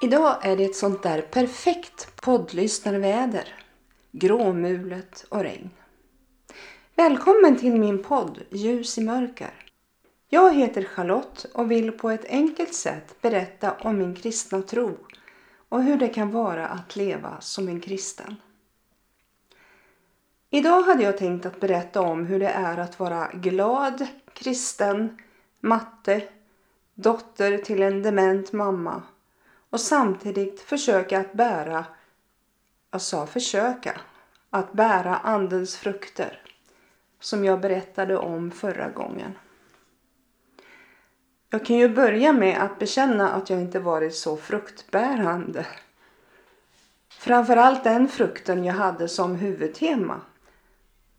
Idag är det ett sånt där perfekt poddlyssnarväder. Gråmulet och regn. Välkommen till min podd Ljus i mörker. Jag heter Charlotte och vill på ett enkelt sätt berätta om min kristna tro och hur det kan vara att leva som en kristen. Idag hade jag tänkt att berätta om hur det är att vara glad, kristen, matte, dotter till en dement mamma och samtidigt försöka att bära, jag sa försöka, att bära andens frukter som jag berättade om förra gången. Jag kan ju börja med att bekänna att jag inte varit så fruktbärande. Framförallt den frukten jag hade som huvudtema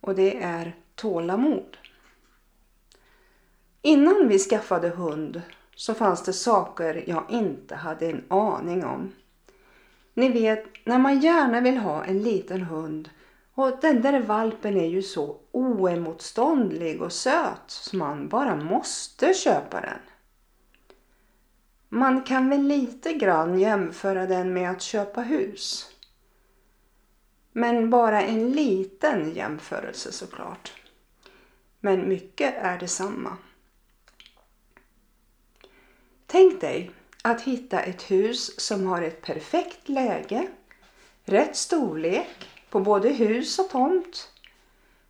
och det är tålamod. Innan vi skaffade hund så fanns det saker jag inte hade en aning om. Ni vet när man gärna vill ha en liten hund och den där valpen är ju så oemotståndlig och söt så man bara måste köpa den. Man kan väl lite grann jämföra den med att köpa hus. Men bara en liten jämförelse såklart. Men mycket är detsamma. Tänk dig att hitta ett hus som har ett perfekt läge, rätt storlek på både hus och tomt.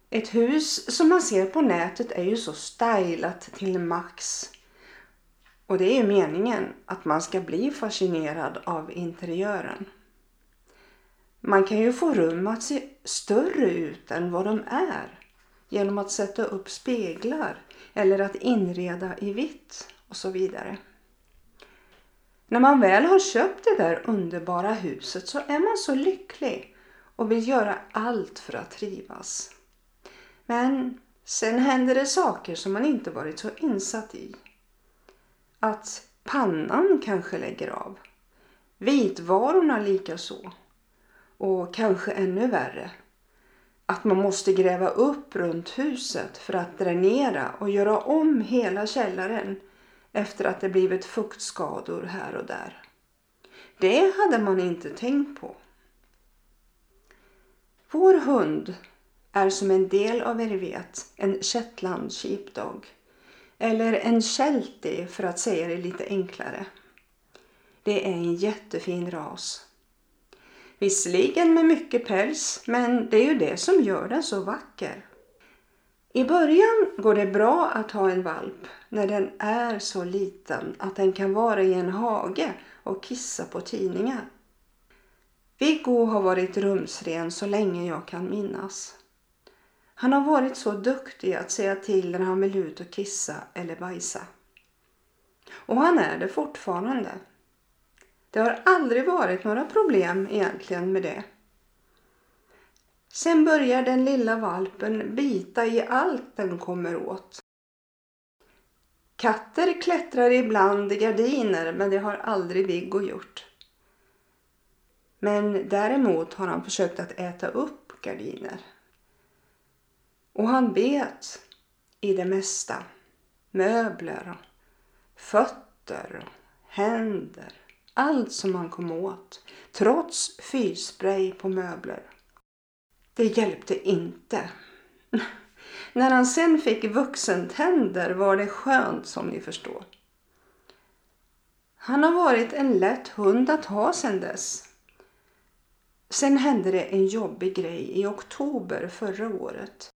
Ett hus som man ser på nätet är ju så stylat till max. Och det är meningen att man ska bli fascinerad av interiören. Man kan ju få rum att se större ut än vad de är genom att sätta upp speglar eller att inreda i vitt och så vidare. När man väl har köpt det där underbara huset så är man så lycklig och vill göra allt för att trivas. Men sen händer det saker som man inte varit så insatt i. Att pannan kanske lägger av. Vitvarorna likaså. Och kanske ännu värre. Att man måste gräva upp runt huset för att dränera och göra om hela källaren efter att det blivit fuktskador här och där. Det hade man inte tänkt på. Vår hund är som en del av er vet en shetland sheepdog. Eller en sheltie för att säga det lite enklare. Det är en jättefin ras. Visserligen med mycket päls men det är ju det som gör den så vacker. I början går det bra att ha en valp när den är så liten att den kan vara i en hage och kissa på tidningar. Viggo har varit rumsren så länge jag kan minnas. Han har varit så duktig att säga till när han vill ut och kissa eller bajsa. Och han är det fortfarande. Det har aldrig varit några problem egentligen med det. Sen börjar den lilla valpen bita i allt den kommer åt. Katter klättrar ibland i gardiner men det har aldrig Viggo gjort. Men däremot har han försökt att äta upp gardiner. Och han bet i det mesta. Möbler, fötter, händer. Allt som han kom åt. Trots fyrspray på möbler. Det hjälpte inte. När han sen fick vuxentänder var det skönt som ni förstår. Han har varit en lätt hund att ha sedan dess. Sen hände det en jobbig grej i oktober förra året.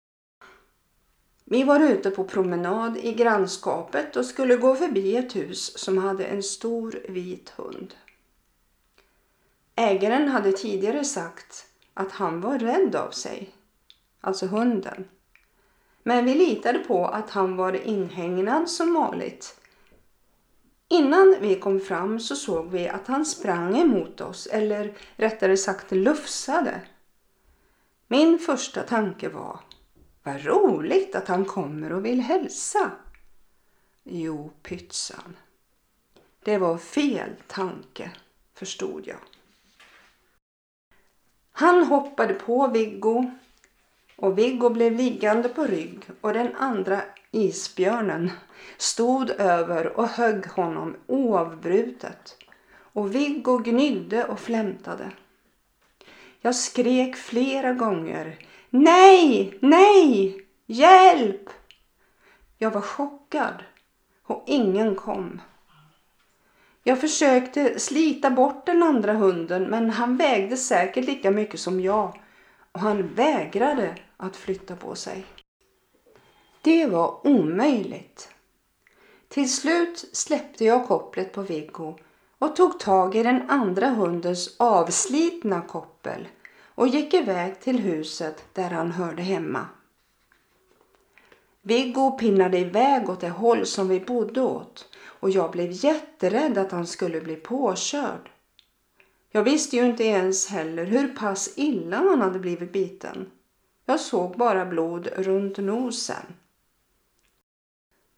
Vi var ute på promenad i grannskapet och skulle gå förbi ett hus som hade en stor vit hund. Ägaren hade tidigare sagt att han var rädd av sig, alltså hunden. Men vi litade på att han var inhägnad som vanligt. Innan vi kom fram så såg vi att han sprang emot oss, eller rättare sagt lufsade. Min första tanke var, vad roligt att han kommer och vill hälsa. Jo, pytsan. Det var fel tanke, förstod jag. Han hoppade på Viggo och Viggo blev liggande på rygg och den andra isbjörnen stod över och högg honom oavbrutet. och Viggo gnydde och flämtade. Jag skrek flera gånger. Nej, nej, hjälp! Jag var chockad och ingen kom. Jag försökte slita bort den andra hunden men han vägde säkert lika mycket som jag och han vägrade att flytta på sig. Det var omöjligt. Till slut släppte jag kopplet på Viggo och tog tag i den andra hundens avslitna koppel och gick iväg till huset där han hörde hemma. Viggo pinnade iväg åt det håll som vi bodde åt och jag blev jätterädd att han skulle bli påkörd. Jag visste ju inte ens heller hur pass illa han hade blivit biten. Jag såg bara blod runt nosen.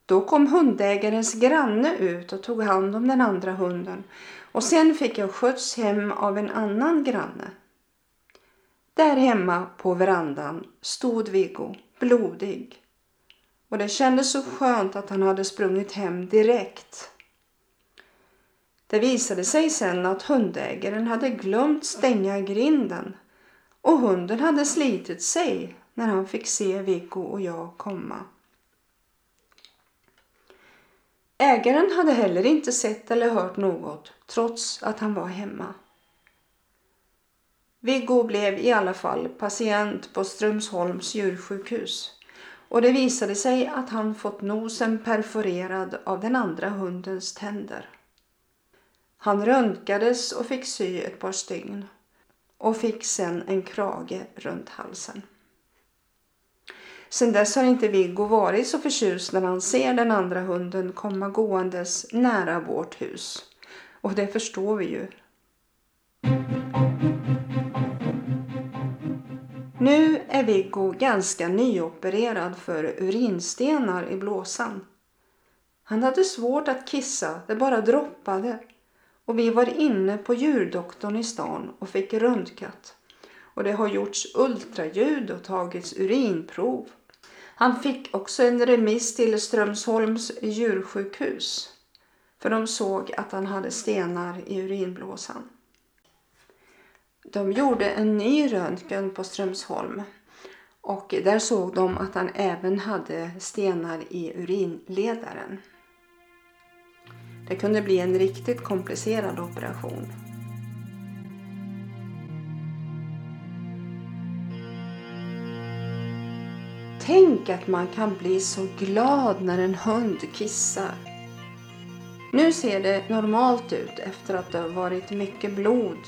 Då kom hundägarens granne ut och tog hand om den andra hunden och sen fick jag skjuts hem av en annan granne. Där hemma på verandan stod Viggo, blodig. Och det kändes så skönt att han hade sprungit hem direkt. Det visade sig sen att hundägaren hade glömt stänga grinden och hunden hade slitit sig när han fick se Viggo och jag komma. Ägaren hade heller inte sett eller hört något trots att han var hemma. Viggo blev i alla fall patient på Strömsholms djursjukhus och det visade sig att han fått nosen perforerad av den andra hundens tänder. Han röntgades och fick sy ett par stygn och fick sen en krage runt halsen. Sen dess har inte Viggo varit så förtjust när han ser den andra hunden komma gåendes nära vårt hus. Och det förstår vi ju. Nu är Viggo ganska nyopererad för urinstenar i blåsan. Han hade svårt att kissa, det bara droppade. Och vi var inne på djurdoktorn i stan och fick röntgat. Och det har gjorts ultraljud och tagits urinprov. Han fick också en remiss till Strömsholms djursjukhus. För de såg att han hade stenar i urinblåsan. De gjorde en ny röntgen på Strömsholm och där såg de att han även hade stenar i urinledaren. Det kunde bli en riktigt komplicerad operation. Tänk att man kan bli så glad när en hund kissar. Nu ser det normalt ut efter att det har varit mycket blod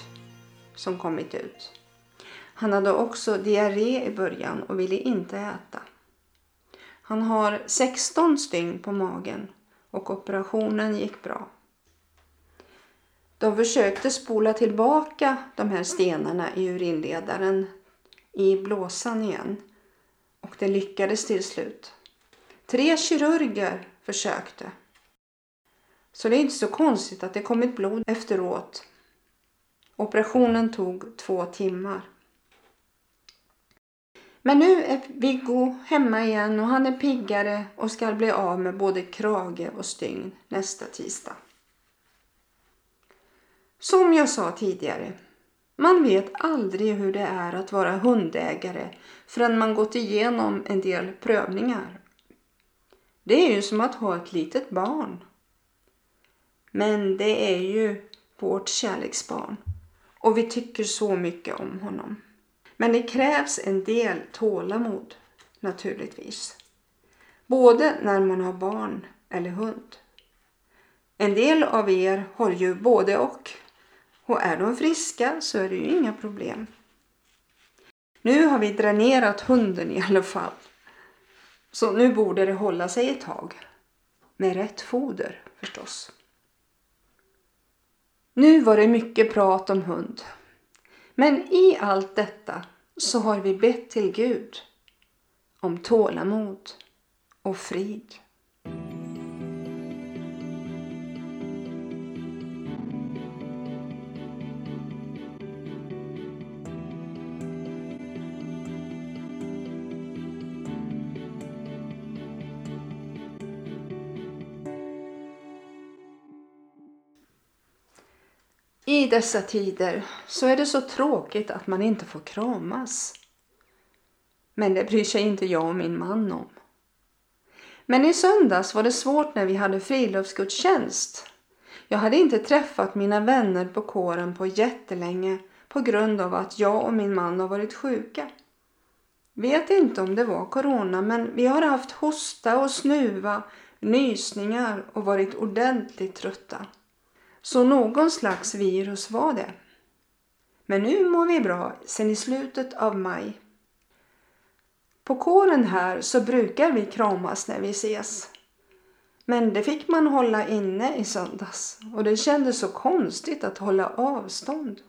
som kommit ut. Han hade också diarré i början och ville inte äta. Han har 16 stygn på magen och operationen gick bra. De försökte spola tillbaka de här stenarna i urinledaren i blåsan igen och det lyckades till slut. Tre kirurger försökte. Så det är inte så konstigt att det kommit blod efteråt Operationen tog två timmar. Men nu är Viggo hemma igen och han är piggare och ska bli av med både krage och stygn nästa tisdag. Som jag sa tidigare, man vet aldrig hur det är att vara hundägare förrän man gått igenom en del prövningar. Det är ju som att ha ett litet barn. Men det är ju vårt kärleksbarn och vi tycker så mycket om honom. Men det krävs en del tålamod naturligtvis. Både när man har barn eller hund. En del av er har ju både och. Och är de friska så är det ju inga problem. Nu har vi dränerat hunden i alla fall. Så nu borde det hålla sig ett tag. Med rätt foder förstås. Nu var det mycket prat om hund. Men i allt detta så har vi bett till Gud om tålamod och frid. I dessa tider så är det så tråkigt att man inte får kramas. Men det bryr sig inte jag och min man om. Men i söndags var det svårt när vi hade friluftsgudstjänst. Jag hade inte träffat mina vänner på kåren på jättelänge på grund av att jag och min man har varit sjuka. Vet inte om det var corona men vi har haft hosta och snuva, nysningar och varit ordentligt trötta. Så någon slags virus var det. Men nu mår vi bra sen i slutet av maj. På kåren här så brukar vi kramas när vi ses. Men det fick man hålla inne i söndags och det kändes så konstigt att hålla avstånd.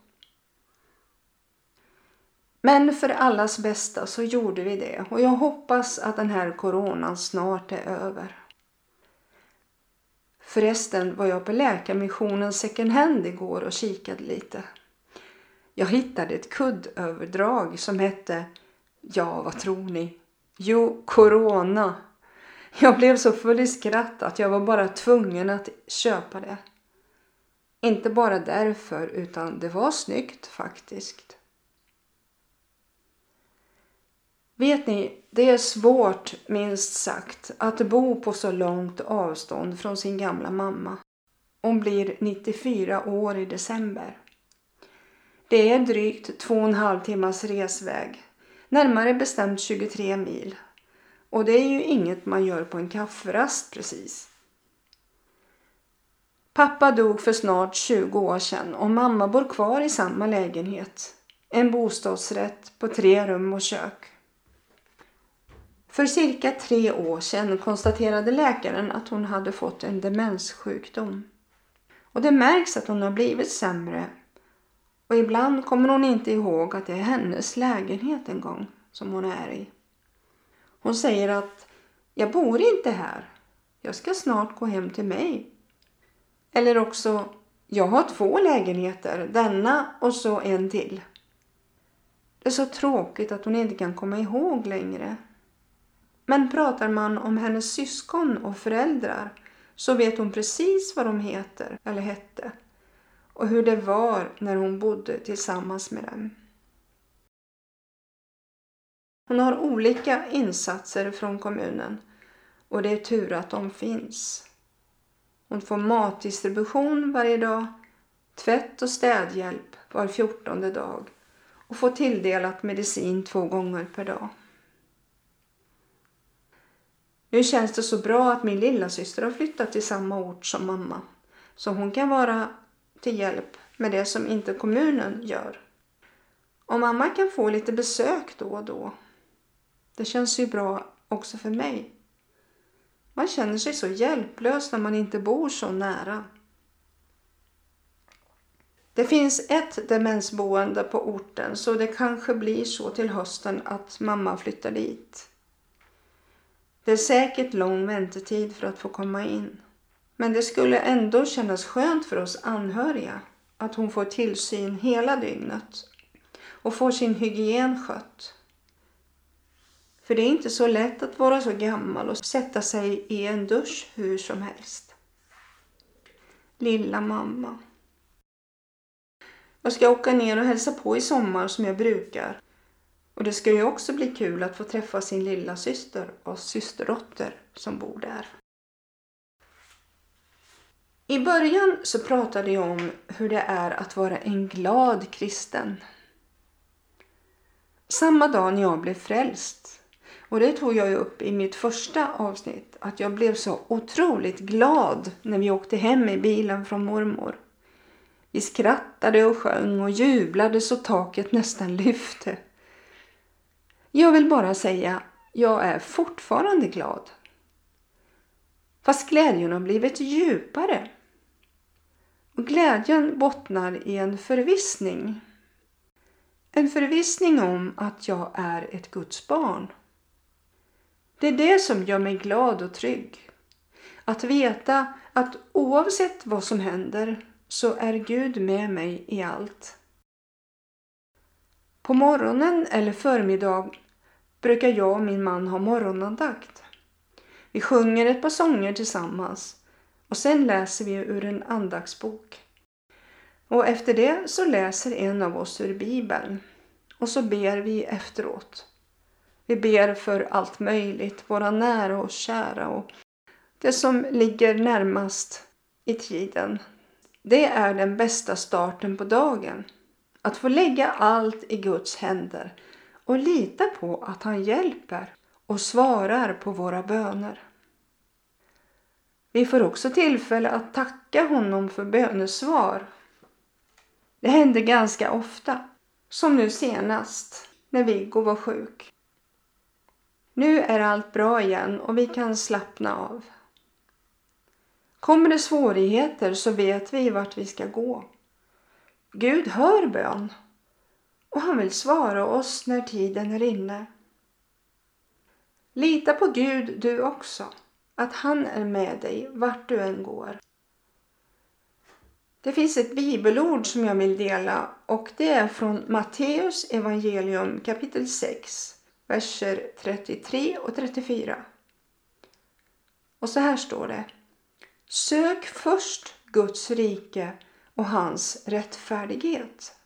Men för allas bästa så gjorde vi det och jag hoppas att den här coronan snart är över. Förresten var jag på Läkarmissionen second hand igår och kikade lite. Jag hittade ett kuddöverdrag som hette, ja vad tror ni? Jo, Corona. Jag blev så full i skratt att jag var bara tvungen att köpa det. Inte bara därför utan det var snyggt faktiskt. Vet ni, det är svårt, minst sagt, att bo på så långt avstånd från sin gamla mamma. Hon blir 94 år i december. Det är drygt två och en halv timmas resväg, närmare bestämt 23 mil. Och det är ju inget man gör på en kafferast precis. Pappa dog för snart 20 år sedan och mamma bor kvar i samma lägenhet. En bostadsrätt på tre rum och kök. För cirka tre år sedan konstaterade läkaren att hon hade fått en demenssjukdom. Och det märks att hon har blivit sämre. Och ibland kommer hon inte ihåg att det är hennes lägenhet en gång som hon är i. Hon säger att jag bor inte här. Jag ska snart gå hem till mig. Eller också, jag har två lägenheter, denna och så en till. Det är så tråkigt att hon inte kan komma ihåg längre. Men pratar man om hennes syskon och föräldrar så vet hon precis vad de heter eller hette och hur det var när hon bodde tillsammans med dem. Hon har olika insatser från kommunen och det är tur att de finns. Hon får matdistribution varje dag, tvätt och städhjälp var fjortonde dag och får tilldelat medicin två gånger per dag. Nu känns det så bra att min lilla syster har flyttat till samma ort som mamma. Så hon kan vara till hjälp med det som inte kommunen gör. Och mamma kan få lite besök då och då. Det känns ju bra också för mig. Man känner sig så hjälplös när man inte bor så nära. Det finns ett demensboende på orten så det kanske blir så till hösten att mamma flyttar dit. Det är säkert lång väntetid för att få komma in. Men det skulle ändå kännas skönt för oss anhöriga att hon får tillsyn hela dygnet och får sin hygien skött. För det är inte så lätt att vara så gammal och sätta sig i en dusch hur som helst. Lilla mamma. Jag ska åka ner och hälsa på i sommar som jag brukar och det ska ju också bli kul att få träffa sin lilla syster och systerdotter som bor där. I början så pratade jag om hur det är att vara en glad kristen. Samma dag när jag blev frälst, och det tog jag upp i mitt första avsnitt, att jag blev så otroligt glad när vi åkte hem i bilen från mormor. Vi skrattade och sjöng och jublade så taket nästan lyfte. Jag vill bara säga, jag är fortfarande glad. Fast glädjen har blivit djupare. Och glädjen bottnar i en förvissning. En förvissning om att jag är ett Guds barn. Det är det som gör mig glad och trygg. Att veta att oavsett vad som händer så är Gud med mig i allt. På morgonen eller förmiddag brukar jag och min man ha morgonandakt. Vi sjunger ett par sånger tillsammans och sen läser vi ur en andaktsbok. Och efter det så läser en av oss ur Bibeln och så ber vi efteråt. Vi ber för allt möjligt, våra nära och kära och det som ligger närmast i tiden. Det är den bästa starten på dagen. Att få lägga allt i Guds händer och lita på att han hjälper och svarar på våra böner. Vi får också tillfälle att tacka honom för bönesvar. Det händer ganska ofta, som nu senast när Viggo var sjuk. Nu är allt bra igen och vi kan slappna av. Kommer det svårigheter så vet vi vart vi ska gå. Gud hör bön och han vill svara oss när tiden är inne. Lita på Gud du också, att han är med dig vart du än går. Det finns ett bibelord som jag vill dela och det är från Matteus evangelium kapitel 6, verser 33 och 34. Och så här står det. Sök först Guds rike och hans rättfärdighet.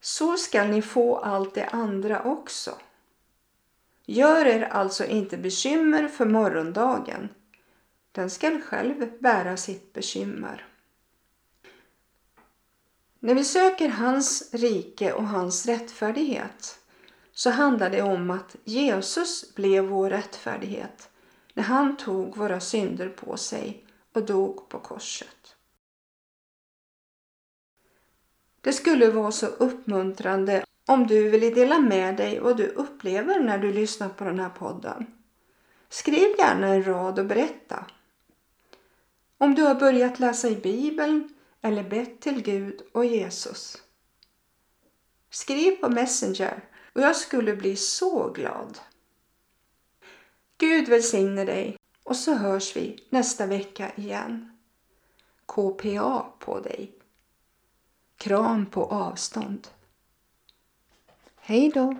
Så skall ni få allt det andra också. Gör er alltså inte bekymmer för morgondagen. Den skall själv bära sitt bekymmer. När vi söker hans rike och hans rättfärdighet så handlar det om att Jesus blev vår rättfärdighet när han tog våra synder på sig och dog på korset. Det skulle vara så uppmuntrande om du ville dela med dig vad du upplever när du lyssnar på den här podden. Skriv gärna en rad och berätta. Om du har börjat läsa i Bibeln eller bett till Gud och Jesus. Skriv på Messenger och jag skulle bli så glad. Gud välsigne dig och så hörs vi nästa vecka igen. KPA på dig. Kram på avstånd. Hej då!